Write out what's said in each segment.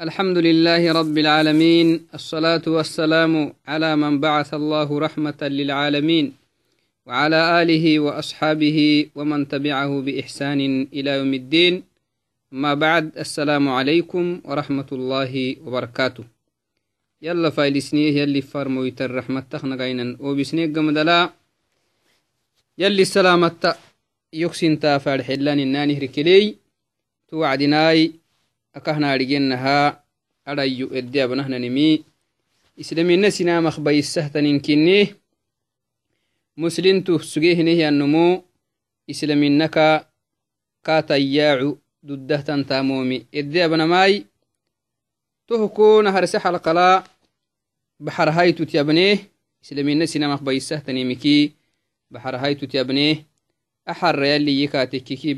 الحمد لله رب العالمين الصلاة والسلام على من بعث الله رحمة للعالمين وعلى آله وأصحابه ومن تبعه بإحسان إلى يوم الدين. ما بعد السلام عليكم ورحمة الله وبركاته. يلا فايلسنيه يلي فرمويت الرحمة تخنقينا وبسنيق قمدلا. يلي السلامة يكسن تافع الحلان الناني ركلي توعدناي akahnaadhigennahaa adhayu eddeabanahnanimi islamina sinamak bayissahtaninkinni muslintu sugehinehyannumu islaminaka kaatayyaacu duddahtantaamoomi eddeabanamai tohukuna harse xalqalaa baxarhaitut yabnee islamina sinamak bayissahtanimiki baxarhaitut yabnee axarra yalliyi kaatekkiki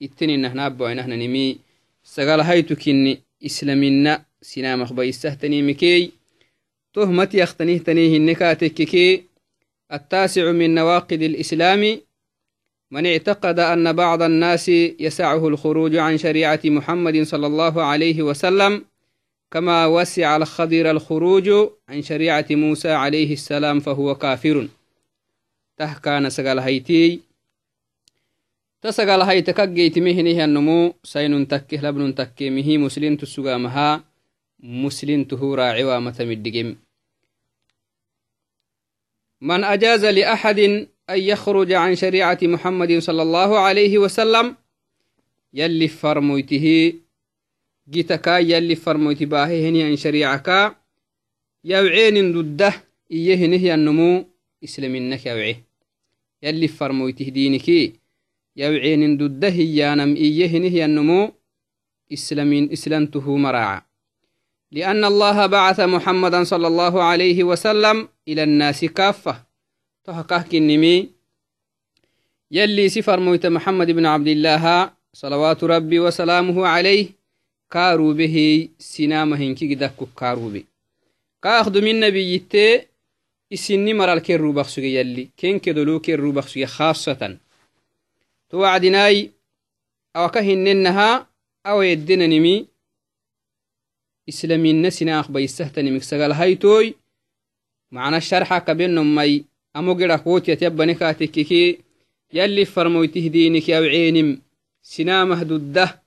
illahaa eddeabnoainaa itteninahnaabbawainahnanimi sagalahaytukinni islamina sinamak bayistahtanimikey تهمت يختنيه النكاتككي التاسع من نواقض الإسلام من اعتقد أن بعض الناس يسعه الخروج عن شريعة محمد صلى الله عليه وسلم كما وسع الخضر الخروج عن شريعة موسى عليه السلام فهو كافر تهكان سقال هيتي tasagal haytakaggeitimihinihyannomu sainun takke labnun takke mihi muslintu sugamaha muslintuhu raaciwamatamiddigem من أجاز لأحد أن يخرج عن شريعة محمد صلى الله عليه وسلم يلي فرمويته جيتكا يلي فرمويت باهي عن شريعك يوعين ضده إيه نهي النمو إسلامنك يوعيه يلي فرمويته دينكي. ضد هيانم إيه النمو إسلامين إسلامته مراعا لأن الله بعث محمدا صلى الله عليه وسلم إلى الناس كافة. تحقق النمي يلي سفر موت محمد بن عبد الله صلوات ربي وسلامه عليه كارو به سنامهن كي قدك كارو به. كأخذ من نبي إسني مرال كيرو بخسوغي يلي. كين كدلو كيرو بخسوغي خاصة. توعدناي أو كهننها أو يدننمي. إسلامين سناخ بيستهتني مكسغال هايتوي. معنا الشرحة كبين نمي. أمو قرا قوتي تيبني كاتككي يلي فرمويته دينك أو عينم. سنامه ضده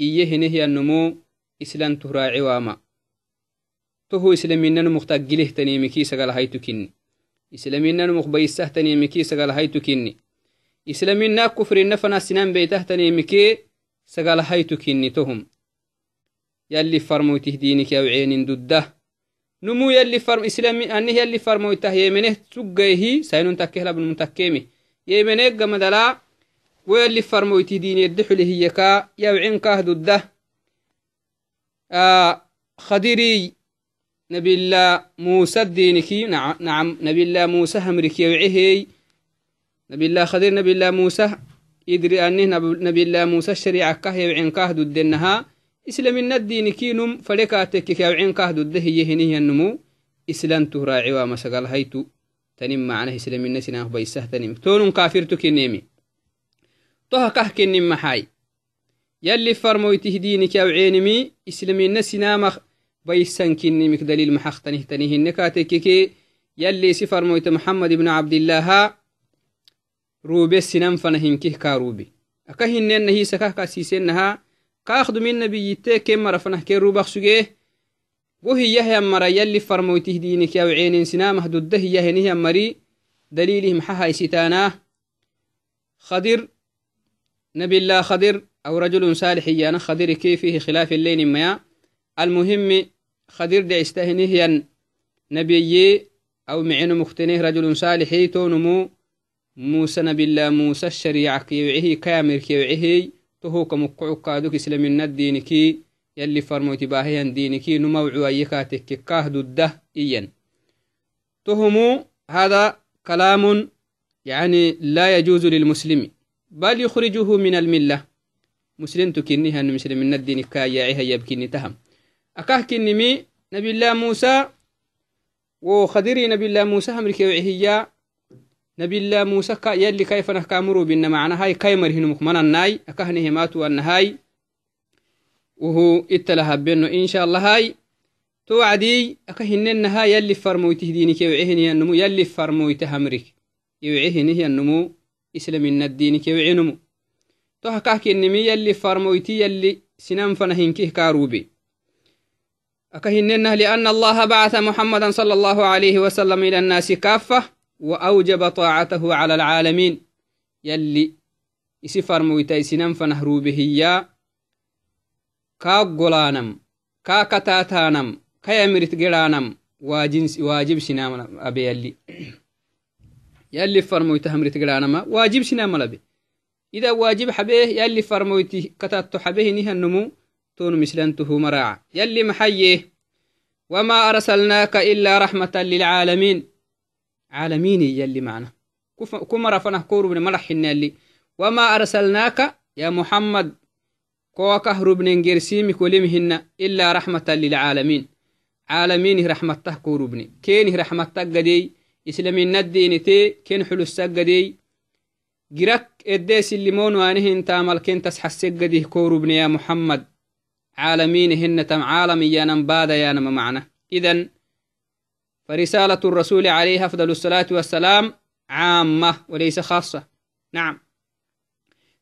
إيه نهي النمو. إسلام تهراعي واما. تهو إسلامين مختقله تنيمكي سغال هايتو إسلامين مخبيسه تنيمكي سغال هايتو islamina kufrinna fana sinan beytahtanimike sagalahaytukinnitohum yalli farmoytih dinik yawcenin dudda numu yalli anih yalli farmoytah yemeneh suggayhi saynun takkehlabnum takkemi yemeneh gamadala wo yalli farmoytih diniyedde xulehiyeka yawcenkah dudda khadiriy nabila musa diniki nacam nabila musa hamrik yawcehey نبي الله خضر نبي الله موسى. يدري أنه نبي الله موسى الشريعة كه يوعين كه ضدنها إسلام الدين كينم فلكاتك يوعين كه ضده يهنيه النمو إسلام تهراعي ومسقال هيتو تنم معناه إسلام الناس ناه بيسه تنم. تون كافر تكنيمي توها كه كنم محاي. يلي فرمويته دينك يوعينمي. إسلام الناس نامخ بيسان كنمك دليل محختنه تنيه النكاتك يلي سفر محمد بن عبد الله sinan fana hinkih ka rube aka hinenna hisakah kasiisenaha kaakdu min nabiyitte ken mara fanah ken rubak suge go hiyahyan mara yalli farmoytih dinik yawceenen sinamah dudda hiyahenihyan mari dalilih maxa haysitaanah خضر نبي الله خضر أو رجل صالح يانا خضر كيف خلاف الليل ما المهم خضر دع استهنه نبي أو معين مختنه رجل صالح تونمو موسى نبي الله موسى الشريعة كيوعيه كامر كيوعيه تهوك مقعوك إسلام الدين كي يلي فرموتي باهيا دينكي نموعو أيكاتك كاه ضده إيا تهمو هذا كلام يعني لا يجوز للمسلم بل يخرجه من الملة. مسلم تكنيها أن مسلم الدين كايعيها يبكيني تهم. أكاه كنمي نبي الله موسى وخدري نبي الله موسى هم ركيوعيه نبي الله موسى يلي كيف نحكامرو بنا معنا؟ هاي كايمر هنمك من الناي أكهنه ماتوا أن هاي وهو اتلهبنو إن شاء الله هاي توعدي أكهننها يلي فرمويته دينك يوعهني النمو يلي فرمويته أمريك يوعهني النمو إسلام الدين كيوعنمو توحكاك النمي يلي فرمويتي يلي سنان فنهنكيه كاروبي. أكهننه لأن الله بعث محمدا صلى الله عليه وسلم إلى الناس كافة. وأوجب طاعته على العالمين. يلي إسفر مويتاي سنم فنهرو بهيا يا قولانم كا كتاتانم كا واجنس واجب سنام أبي يلي. يلي فرمويتا همرت قرانم واجب سنام أبي. إذا واجب حبيه يلي فرمويت كتاتو حبيه نيها النمو تون مسلنته مراع يلي محييه وما أرسلناك إلا رحمة للعالمين. عالمين يلي معنا. كما رفنه كورو من مرح اللي وما أرسلناك يا محمد. كوكه ربن جرسيمي كلمهن إلا رحمة للعالمين. عالمين رحمته كوربني كين رحمته قدي. إسلامين الدين تي. كين حلو السقدي جرك إديس الليمون وانهن تامل كين تسحس قديه كوربني يا محمد. عالمين هن تم عالمي يا نمبادا يا نم معنا. إذن فرسالة الرسول عليه أفضل الصلاة والسلام عامة وليس خاصة. نعم.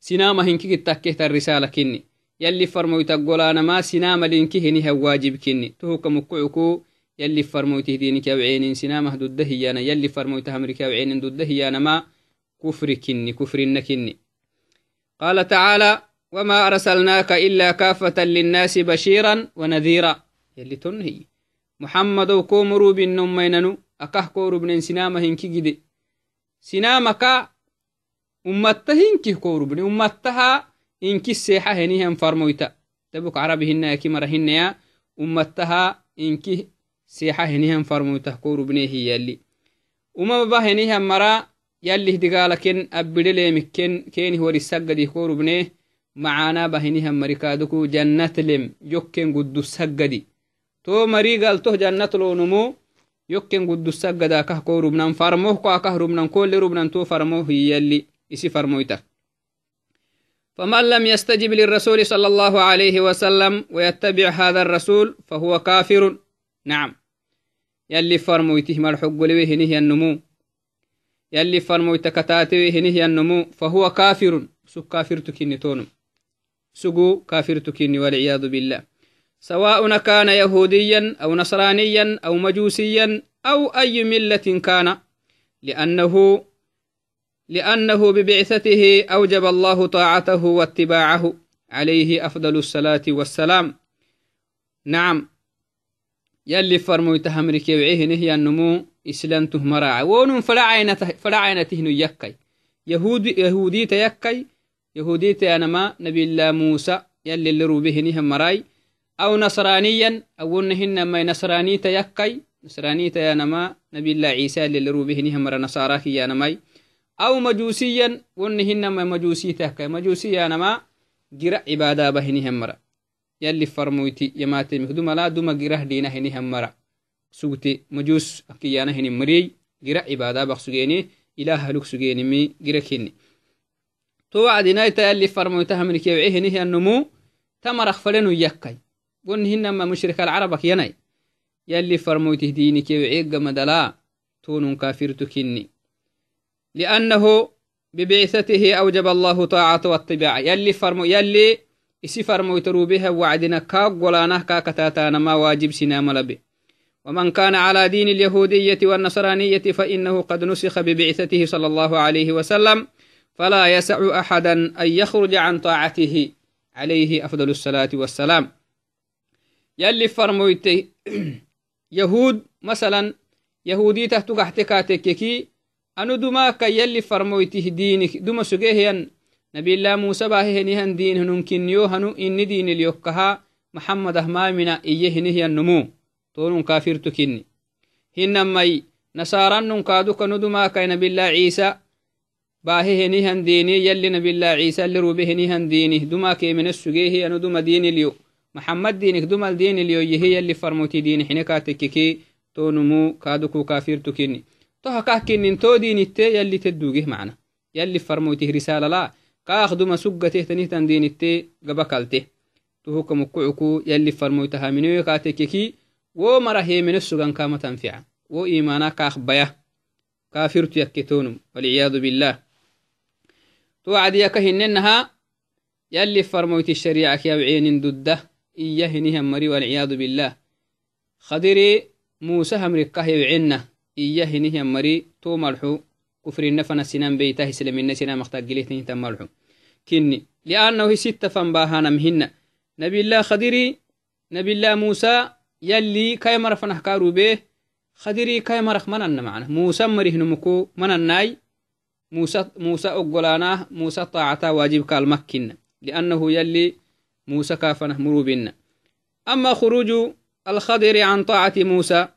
سنام هنكي التكيت الرسالة كني يلي فرمويت قولانا ما سنام لينكي هني واجب كني تهوك مكعكو يلي فرمويت دينك وعين سنام ضده يانا يلي فرمويت أمريكا وعين ضده يانا ما كفر كني كفر كني قال تعالى وما أرسلناك إلا كافة للناس بشيرا ونذيرا. يلي تنهي. محمد كومرو بن نميننو أكه كورو بن سنام هنكي جدي سنامك ummatta hinkih korubni ummattaha inki seexa henihan farmoyta tabuk carabihina yaki marahinaya ummattaha inki seexa henihan farmoyta korubnehi yalli umamaba henihan mara yallih digalaken abbidelemikken kenih warisagadih korubne macaanaba henihan marikaduku jannatlem yokken guddusagadi to marigaltoh jannatlonumu yokken guddusagada kah korubnan farmoh ko akah rubnan kole rubnan to farmoh yalli isi فرمويتا فمن لم يستجب للرسول صلى الله عليه وسلم ويتبع هذا الرسول فهو كافر نعم. يلي فرمويته مرحق لويه نهي النمو يلي فرمويت كتاتويه نهي النمو فهو كافر سو كافر تكيني تونم سقو كافر تكيني والعياذ بالله. سواء كان يهوديا أو نصرانيا أو مجوسيا أو أي ملة كان لأنه لأنه ببعثته أوجب الله طاعته واتباعه عليه أفضل الصلاة والسلام. نعم. يلي فرمو تهمرك يوعيه نهي النمو إسلانته مراعي ونم فلا عينته يكي يهود يهودي تيكي يهودي تيانما نبي الله موسى يلي اللي روبه نهم مراي. أو نصرانيا أو نهن ما نصراني تيكي نصراني تيانما نبي الله عيسى اللي روبه نهم مرا نصاراك يانماي أو مجوسيا ونهن ما مجوسي تهكا مجوسيا نما جرع عبادة بهني همرا يلي فرمويتي يماتي مخدوم لا دوما جرح دينا هني همرا سوتي مجوس أكيانا هني مري جرع عبادة بخسجيني إله لك سجيني مي جركيني تو وعدنا يلي فرمويتها من كيوعيه هني النمو تمرخ فلنو يكاي. ونهن ما مشرك العرب يناي يلي فرمويته ديني كيوعيه قمدلا تونون كافر تكيني. لأنه ببعثته أوجب الله طاعة والطباع يلي فرمو يلي بها وعدنا كاق ولا نهكا كتاتانا ما واجب سنام لبي ومن كان على دين اليهودية والنصرانية فإنه قد نسخ ببعثته صلى الله عليه وسلم فلا يسع أحدا أن يخرج عن طاعته. عليه أفضل الصلاة والسلام. يلي فرمويت يهود مثلا يهودي تحتك احتكاتك anu dumaka yalli farmoytih diinik duma sugehiyan nabilah musa bahehenihan diin hununkinniyo hanu inni diiniliyokkaha maxamad ahmaamina iye hinihyannumu tonun kafirtu kinni hinamai nasarannun kaaduka nu dumakai nabilah ciisa bahehenihan diini yalli nabilah ciisa li diini dumakemine sugehi anu duma diiniliyo maxamad diinik dumal diiniliyo yehi yalli farmoyti diini xine kaatekkiki tonumu kaaduku kafirtu kinni toha kahkinin todinitte yalli teddugeh macna yalli farmoytih risala la kaakduma suggateh tanihtan dinitte gaba kalte tuhuka mukucuku yalli farmoytaha minoyo katekeki wo mara hemene sugan kama tanfica wo imana kaak baya kafirtu yakketonum walciyadu billah to wacdiyaka hinenaha yalli farmoyti shariicak yawcenin dudda iya hinihan mari walciyadu billah khadiri musa hamrikah yawcenna iya hinihan mari to malxu kufrinna fana sinan beytah islamina sina maktagilihtintan malxu kinni liannahu sitta fanbahanam hinna nabilah khadiri nabilah musa yalli kay maraf fanah karube khadiri kay maraf mananna macna musa marihnumuku manannai musa musa oggolaanah musa taacata waajibka almakkinna liannahu yalli musa kafanah murubinna أما خروج الخضر عن طاعة موسى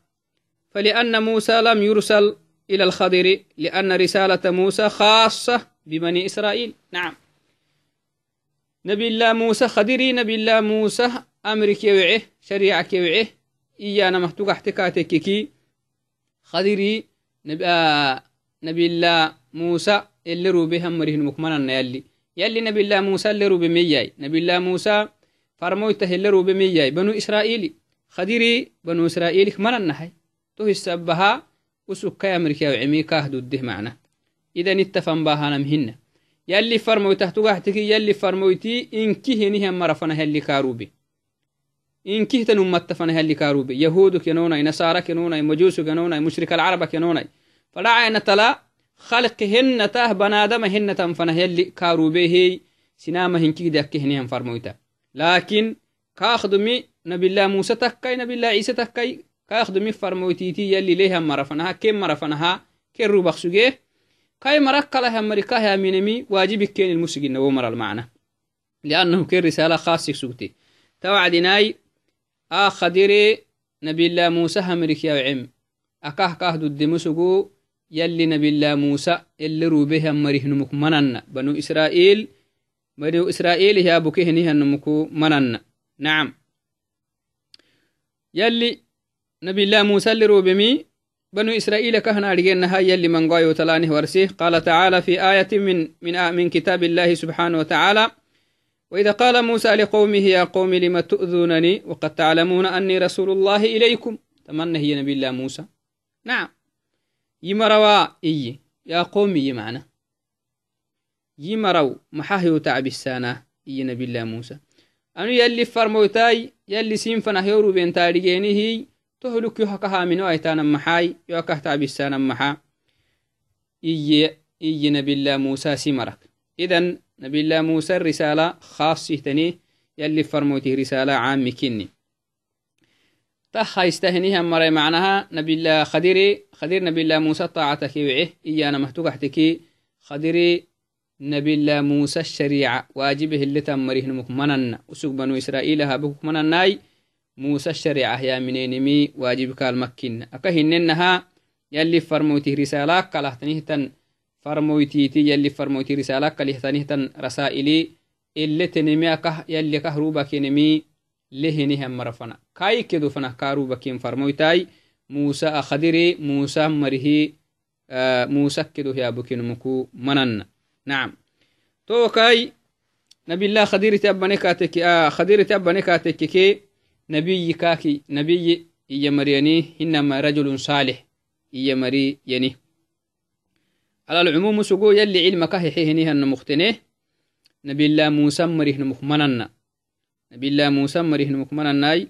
فلأن موسى لم يرسل إلى الخضر لأن رسالة موسى خاصة ببني إسرائيل. نعم. نبي الله موسى خدري نبي الله موسى أمرك يوعه شريعك يوعه إيانا محتوك احتكاتك خدري نبي, آه نبي الله موسى اللي روبه أمره مكمنا يلي. يلي نبي الله موسى اللي روبه مياي نبي الله موسى فرمويته اللي روبه مياي بنو إسرائيلي. خديري بنو إسرائيل من النهي تو السبها وسكا أمريكا وعمي كاهدو الده معنا. إذا نتفن باها نمهن. يلي فرمويته تقاحتك يلي فرمويتي إنكي هنيها مرفنا هلي كاروبي. إنكي تنمتفنا هلي كاروبي. يهود كنونا نصارى كنونا مجوس كنونا مشرك العرب كنونا فلا عين تلا خلق هن تاه بنادم هن تنفنا هلي كاروبي هي سنامة هنكي دك هنيها فرمويته لكن كاخدمي نبي الله موسى تكاي نبي الله عيسى تكاي كاخدمي فرموتيتي يلي ليها مرفنها كم مرفنها؟ كن روبخ سجيه كاي مرك لها أمريكا يا مينمي واجب كين المسجين ومر المعنى لأنه كان رسالة خاصة سوتي توعدناي آخدري نبي الله موسى أمريكا وعم. أكاه كاه ضد مسجو يلي نبي الله موسى اللي روبه أمريه نمك منن. بنو إسرائيل بنو إسرائيل يا بكيه نيها نمكو منن. نعم. يلي نبي الله موسى اللي روبمي بنو إسرائيل كهنا رجينا هاي يلي من قايو تلانه ورسيه. قال تعالى في آية من من من كتاب الله سبحانه وتعالى وإذا قال موسى لقومه يا قوم لم تؤذونني وقد تعلمون أني رسول الله إليكم؟ تمنى هي نبي الله موسى. نعم. يمروا إي يا قومي معنا. يمروا محاهيو تعب السانة إي نبي الله موسى. أنو يلي فرموتاي يلي سيم فنهيورو بين تاريجيني هي تهلك يحقها منو أيتانا محاي يوكه تعب السانة محا. إي إي نبي الله موسى سيمرك. إذن نبي الله موسى الرسالة خاصة تني يلي فرموتي رسالة عام مكيني تخايستهنيها مري معناها نبي الله خديري خدير نبي الله موسى طاعتك وعه. إيانا مهتوك خديري نبي الله موسى الشريعة. واجبه اللي تمريه نمك منن. وسوق بنو إسرائيل هابوك منناي موسى الشريعة يا منين مي. واجبك المكين أكهننها يلي فرموتي رسالك قاله تنهتن فرموتي تي. يلي فرموتي رسالك قاله تنهتن رسائلي. اللي تنمي أكه يلي كهروبك نمي كنمي لهنهم مرفنا. كاي كدو فنا كاروبا كين فرموتاي موسى أخدري موسى مريه آه موسى كدو يا بكينمكو منن. نعم. تو كاي نبي الله خديري تأبني كاتك آه خديري تأبني كاتك كي نبي كاكي نبي إيا مرياني إنما رجل صالح إيا مري يني. على العموم سقو يلي علمك موسى مريه نمخمننا نبي الله موسى مريه نمخمننا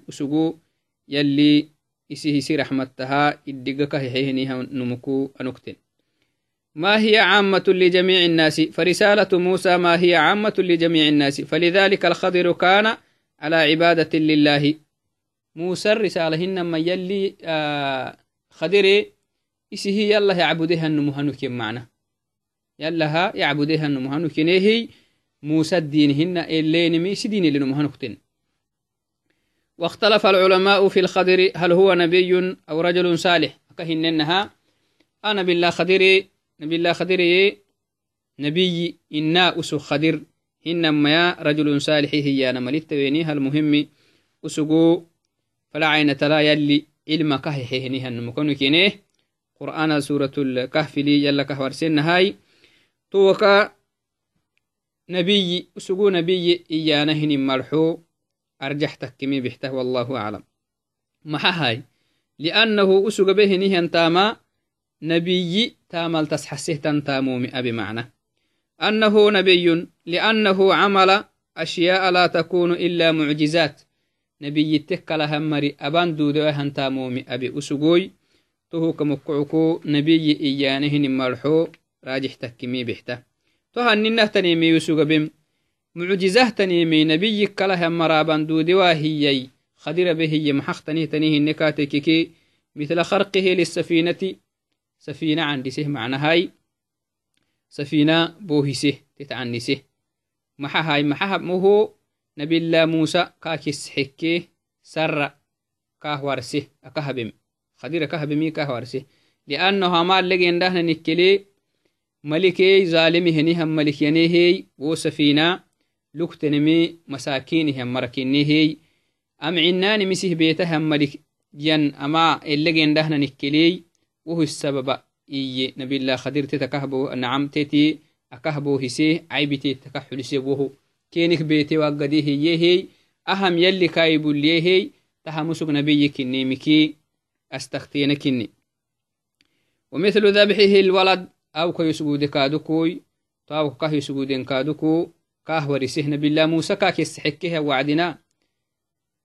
وسقو يلي إسيه سي رحمتها إدقك هيحيهنيها نمكو أنكتن. ما هي عامة لجميع الناس؟ فرسالة موسى ما هي عامة لجميع الناس؟ فلذلك الخضر كان على عبادة لله. موسى الرسالة هنما يلي آه خدري إسيه يلا يعبدها النمهنك معنا. يلا يعبدها النمهنك نهي موسى الدين هن اللي نمي سدين اللي نمهنكتن واختلف العلماء في الخضر هل هو نبي أو رجل صالح. كهننها أنا بالله خدري نبي الله خدري نبي إنا أسو خدر. هنما يا رجل صالح هي أنا ملت ويني المهم أسقو فلا عين تلا يلي علم كهحهنها النمكن كينيه قرآن سورة الكهف لي يلا كهور سن توكا نبي سقو نبي إيانا هن مرحو أرجح تكمي بحته والله أعلم. محهاي لأنه أسوق به نهن تاما نبي تامل تسحسه تنتامومي أبي معنى أنه نبي لأنه عمل أشياء لا تكون إلا معجزات. نبي تكلا همري أبان دودو هنتامومي أبي أسوغوي تهو كمكعكو نبي إيانهن مرحو راجح تكمي بحته. تهننه تنيمي يسوغ بم معجزه تنيمي نبي كلا همرا أبان دودو هيي خدر به محخ تنيه تنيه النكاتككي مثل خرقه للسفينة سفينة عندسه معنى هاي سفينة بوهسه تتعنسه محا هاي محا مهو نبي الله موسى كاكس حكي ملكي ظالمي هني هم ملك ينيهي وسفينة لكتنمي مساكيني هم مركينيهي أم عناني مسيه بيته هم ملك ين أما اللقين دهنا نكلي. وهو السبب إي نبي الله خدير تتكهبو نعم تتي أكهبو هسيه عيبتي تكحلسي وهو كينك بيتي وقدي هي هي أهم يلي كايبو لي هي. تهمسك نبي كني مكي أستختين كني. ومثل ذبحه الولد أو كي يسجود كادوكوي أو كه يسجود كادوكو. كاه ورسه نبي الله موسى كاك يستحكها وعدنا.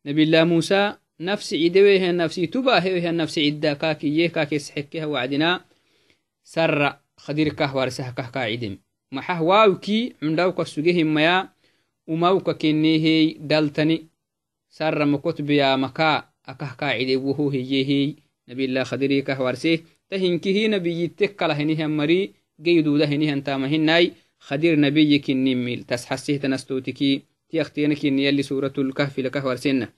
نبي الله موسى نفس عدوه نفسي تباهه نفس عدا كاك يه كاك يستحكها وعدنا. سر خدير كه ورسه كه كاعدم maxah waawki cundawka sugehimaya umawka kenehey daltani sarra makot beyamaka akah kaacidewoho hiyehey nabilah khadiri kah warse ta hinkihi nabiyite kala henihan mari geyduda henihan tamahinai khadir nabiyi kinimil tas hasihtanastotiki tiyaktiyana kini yalli سورة الكهف لكه ورسنا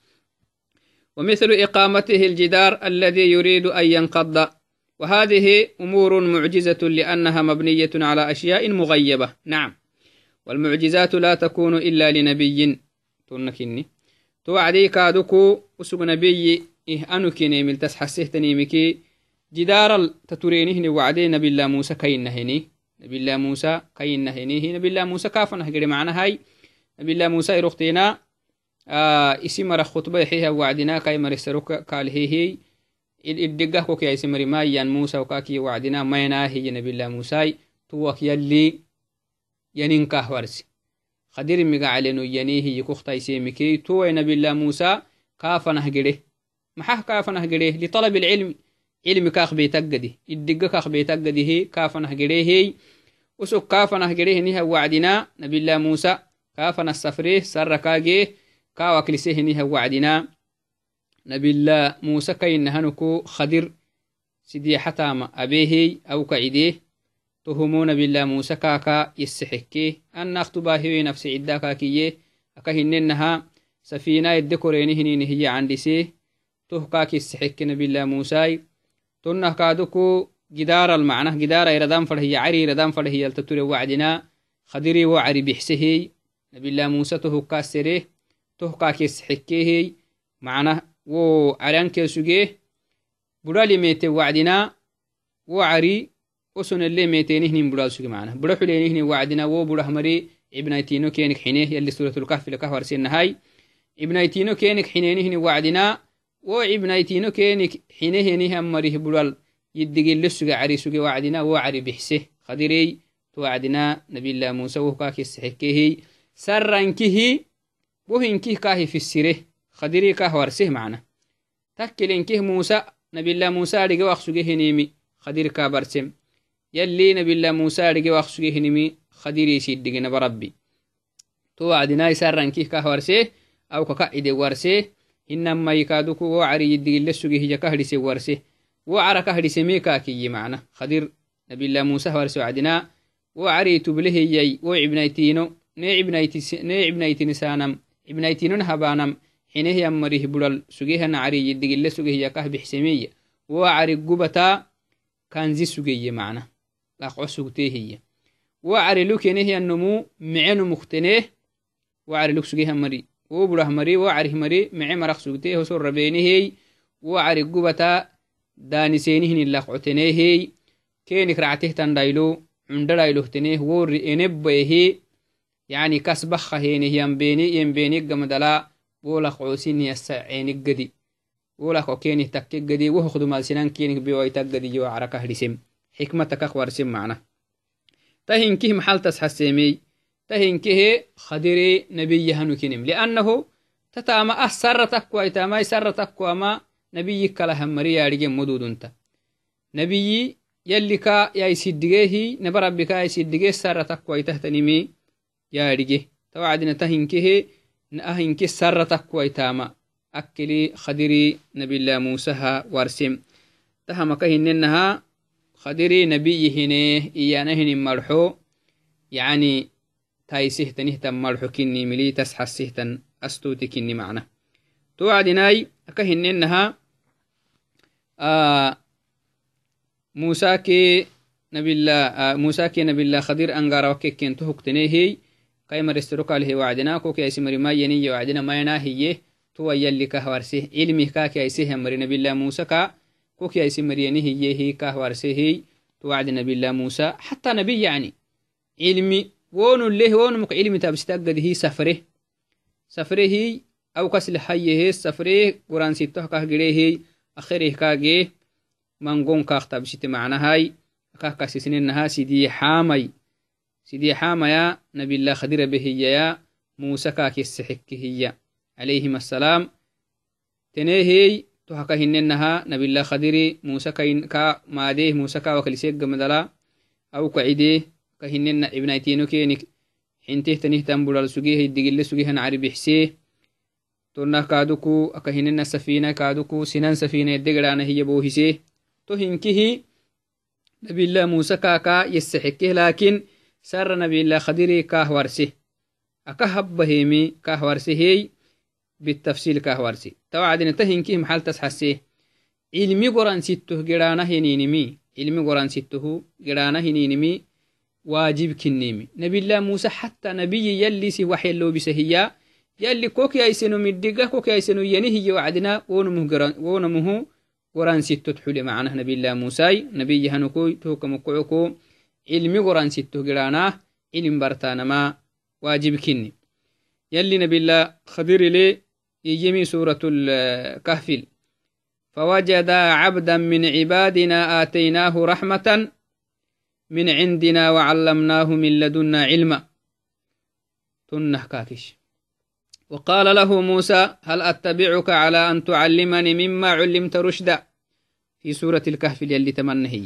ومثل إقامته الجدار الذي يريد أن ينقض. وهذه أمور معجزة لأنها مبنية على أشياء مغيبة. نعم. والمعجزات لا تكون إلا لنبي. تنكني توعدي كادوكو أسوق نبي إه أنكني من تسحسه تنيمكي جدار تترينه وعدي نبي الله موسى كين نهني نبي الله موسى كين نهني نبي الله موسى كافا نهجري معنا هاي نبي الله موسى يرختينا آه اسم رخ خطبة حيها وعدنا كاي مرسروك قال هي هي iddigah kokyaisimarimaiyan musa wakaki wacdina maynaahiya nabilah musai tuwak yalli yaninkah warsi kadir migacaleno yanihiyi kuktaisemikei tuwai nabilah musa kaafanah gede maxah kaafanah gede liطalab ilcilmi cilmi kaak beetaggadi iddiga kaak beetaggadihe kaafanah gedehey usuk kaafanah gedehiniha wacdina nabilah musa kaafanah safreh sarra kaagee kaawaklisehiniha wacdina نبيلا موسى كين هنكو خدر سيدي حتام أبيهي أو كعيديه تهمو نبيلا موسى كاكا يسحكي أن أختبا هي نفس عدا كاكيه أكهننها سفينة الدكورينهن هي عندسيه تهكاك يسحك نبيلا موسى تنه كادوكو جدار المعنى جدار إردان فرهي عري إردان فرهي التتوري وعدنا خدري وعري بحسهي نبي الله موسى تهكا سريه تهكاك يسحكيه معنى wo carianke suge budali mete wacdina wo cari osonele metenihnin budal suge mana buda xulenihni wacdina wo budah mari ibnaitino kenik xine yalli suratulkahfilakah warsinahai ibnaitino kenik xinenihni wacdina wo ibnaitino kenik xinehenihan marih budal yiddigile suge cari suge wacdina wo cari bixse kadirey to wacdina nabilah musa wohkakisexekehi sarrankihi wohinkih kahi fissire خدري كه ورسه معنا تكلين كه موسى نبي الله موسى رجع وخسجه هنيمي خدير كابرسم يلي نبي الله موسى رجع وخسجه هنيمي خدير يسيد دجنا بربي تو عدنا يسرن كه كه ورسه أو يدي لسجه هي كهرس ورسه وعرى كهرس ميكا كي معنا خدير نبي الله موسى ورسه عدنا وعري تبله يي وعبنيتينو نعبنيتي نعبنيتي نسانم ibnaitinon habanam xinehyan marih budal sugehana cari yiddigile sugehiyakah bixsemiya wo cari gubata kanzi sugeye macna laqco sugtehiya wo cari lukenehyan nomu micenu mukteneh wo cari luk sugehan mari wo budah mari wo carih mari mice marak sugteh hoso rabenehey wo cari gubata daanisenihni laqcotenehey kenik ractehtan dhaylo cunda dhaylohteneh wo enebbayehe yani kas bakha heneh yambeni yembenig gamadala wolak cosini asaceenig gadi wolak okenih takke gadi wohokdumalsinan kinik biwaitag gadiyo carakahlisem xikmatakak warsem macna tahinkih maxaltas hasemey tahinkehe khadire nabiyahanukinem liannahu tatama ah sarra takkuaitamai sarra takkuama nabiyi kala hammari yaadhigen modudunta nabiyi yallika yaisiddigehi naba rabbika yaisiddige sarra takkuaitahtanimi yaadhige tawacdina tahinkehe ahinke sarra takkuaitama akkili khadiri nabilah musaha warsem tahamaka hinenaha khadiri nabiyi hine iyana hinin marxo yani taisihtanihtan marxo kinni mili tas xasihtan astuti kinni macna towacdinai aka hinenaha musa ke nabila musa ke nabila khadir angara wakkekento huktenehey kaimarestirokalhe wacdina koke aisimari mayeniye wacdina mayana hiye tuwa yalli kahwarse ilmih kake aisehamari nabila musa ka koke aisimariyeni hiye hi kahwarsehey توعد نبي الله موسى حتى نبي يعني علمي وون له وون مك علمي تابستقد هي سفره سفره هي أو كسل حي هي سفره. قرآن سيتوه كه جريه هي آخره كاجي منقون كاخ تابست معنا هاي. كه كسسنين نها سيدي حامي. سيدي حامي نبي الله خدير به يا. موسى كاك السحك هي عليهم السلام. تنهي to haka hinnenaha nabilah khadiri musa ka maadeh musa ka wakaliseeggamadala au kacide ka hinena ibnaitino kenik xintehtanihtan budal sugeh digile sugehan cari bixsee tonah kaaduku aka hinena safina kaaduku sinan safina eddegerana hiya bohise to hinkihi nabilah musa kaka yesexekeh lakin sara nabilah khadiri kah warse aka habbahemi kah warse hey بالتفصيل كهوارسي توعدنا تهنكيه محل تسحسيه علمي قران سته قرانا هنينمي علمي قران سته قرانا هنينمي واجب كنيمي. نبي الله موسى حتى نبي يلي سي وحي اللو بسهيا يلي كوك يايسنو مدقة كوك يايسنو ينهي وعدنا. ونمه قران سته تحولي معنا. نبي الله موسى نبي هنكوي توك مقعكو علمي قران سته قرانا. علم برتانا ما واجب كني. يلي نبي الله خبير لي يجمي سورة الكهف. فوجد عبدا من عبادنا آتيناه رحمة من عندنا وعلمناه من لدنا علما. تنه كاكش وقال له موسى هل أتبعك على أن تعلمني مما علمت رشدا؟ في سورة الكهف يلي تمنهي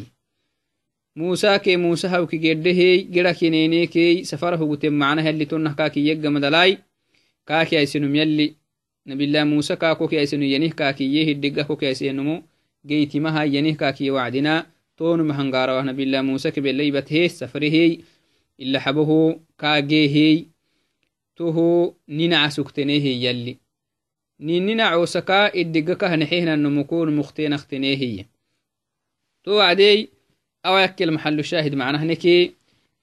موسى كي موسى هوكي جده جرا كنيني كي سفره قتم معناها اللي تنه كاكي يجا مدلاي. كاكي أيسنم يلي nabilah musa kaa kokiyaisenu yenih kaakiye hiddiga kokiyaisenumu geytimaha yenih kaakiye wacdina tonuma hangarawah nabilah musa kebelaibathee safrehey ila xaboho kaageehey toho ninaca suktenehey yalli nininacoosaka iddiga kahnexehnanumukun mukteenaktenehiya to wacdey awayakkel maxalu shaahid macnahneke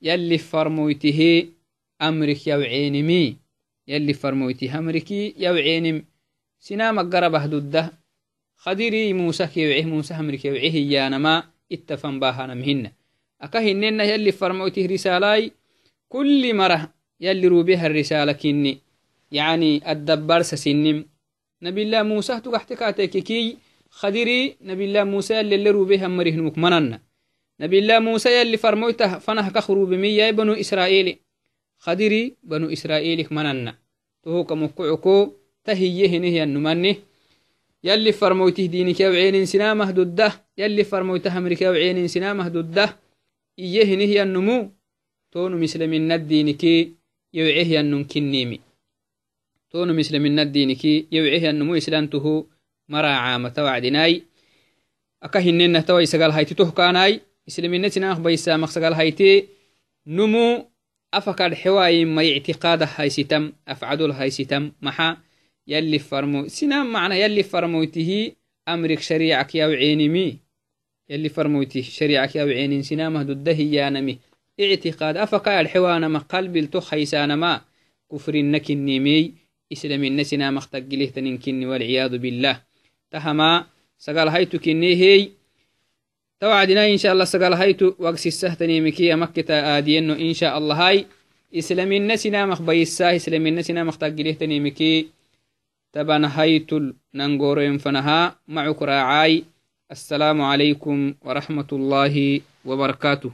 yalli farmoytihe amrik yawceenimi يلي فرمويتي همركي يوعينم سنام قربه ضده خديري موسى كيوعيه موسى همركي يوعيه يانما اتفن باهانا مهن أكهننا يلي فرمويتي رسالاي كل مرة يلي روبيها الرسالة كني يعني الدبار سسنم نبي الله موسى تقحتكاتك كي خديري نبي الله موسى يلي اللي روبيها مريهن مكمنن نبي الله موسى يلي فرمويته فنه كخرو بمية بنو يلي فرموته دينك وعين سنامه ضده يلي فرموته أمريكا وعين سنامه ضده إيه نهي النمو. تونو مسلمين الدينك يوعيه النم كنيمي. تونو مسلمين الدينك يوعيه النمو إسلامته مرا عامة وعدناي أكهننا توي سقال هايتي تهكاناي. مسلمين سنامه بيسامخ سقال هايتي. نمو يلي فرمو سنا معنى يلي هي أمرك شريعك يا عينمي يلي فرموته شريعك يا عيني سنا مهدود دهي يانمي اعتقاد أفقا الحوان ما قلب التخيسان ما. كفر النك النيمي إسلام النسنا مختق له تننكني والعياذ بالله. تهما سقال هيتو كنيهي توعدنا إن شاء الله سقال هيتو وقس السهتني مكي مكتا آدينو إن شاء الله هاي. إسلام النسنا مخبيساه إسلام النسنا مختق له تنمكي تبان هيتل ننغورين فنها معك راعاي. السلام عليكم ورحمة الله وبركاته.